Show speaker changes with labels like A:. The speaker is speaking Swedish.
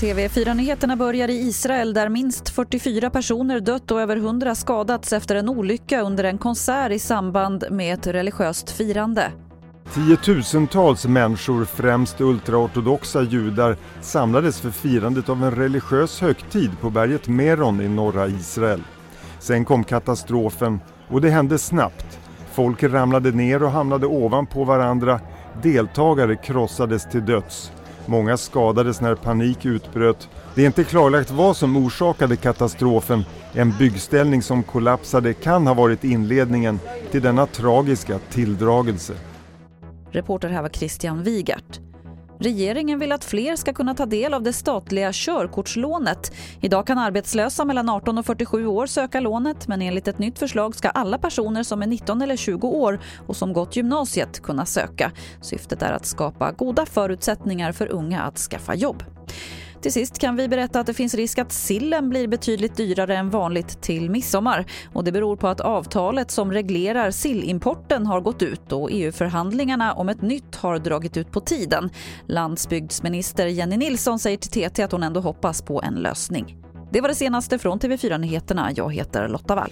A: TV4-nyheterna börjar i Israel där minst 44 personer dött och över 100 skadats efter en olycka under en konsert i samband med ett religiöst firande.
B: Tiotusentals människor, främst ultraortodoxa judar, samlades för firandet av en religiös högtid på berget Meron i norra Israel. Sen kom katastrofen och det hände snabbt. Folk ramlade ner och hamnade ovanpå varandra. Deltagare krossades till döds. Många skadades när panik utbröt. Det är inte klarlagt vad som orsakade katastrofen. En byggställning som kollapsade kan ha varit inledningen till denna tragiska tilldragelse.
A: Reporter här var Christian Wigert. Regeringen vill att fler ska kunna ta del av det statliga körkortslånet. Idag kan arbetslösa mellan 18 och 47 år söka lånet men enligt ett nytt förslag ska alla personer som är 19 eller 20 år och som gått gymnasiet kunna söka. Syftet är att skapa goda förutsättningar för unga att skaffa jobb. Till sist kan vi berätta att det finns risk att sillen blir betydligt dyrare än vanligt till midsommar. Och det beror på att avtalet som reglerar sillimporten har gått ut och EU-förhandlingarna om ett nytt har dragit ut på tiden. Landsbygdsminister Jenny Nilsson säger till TT att hon ändå hoppas på en lösning. Det var det senaste från TV4 Nyheterna. Jag heter Lotta Wall.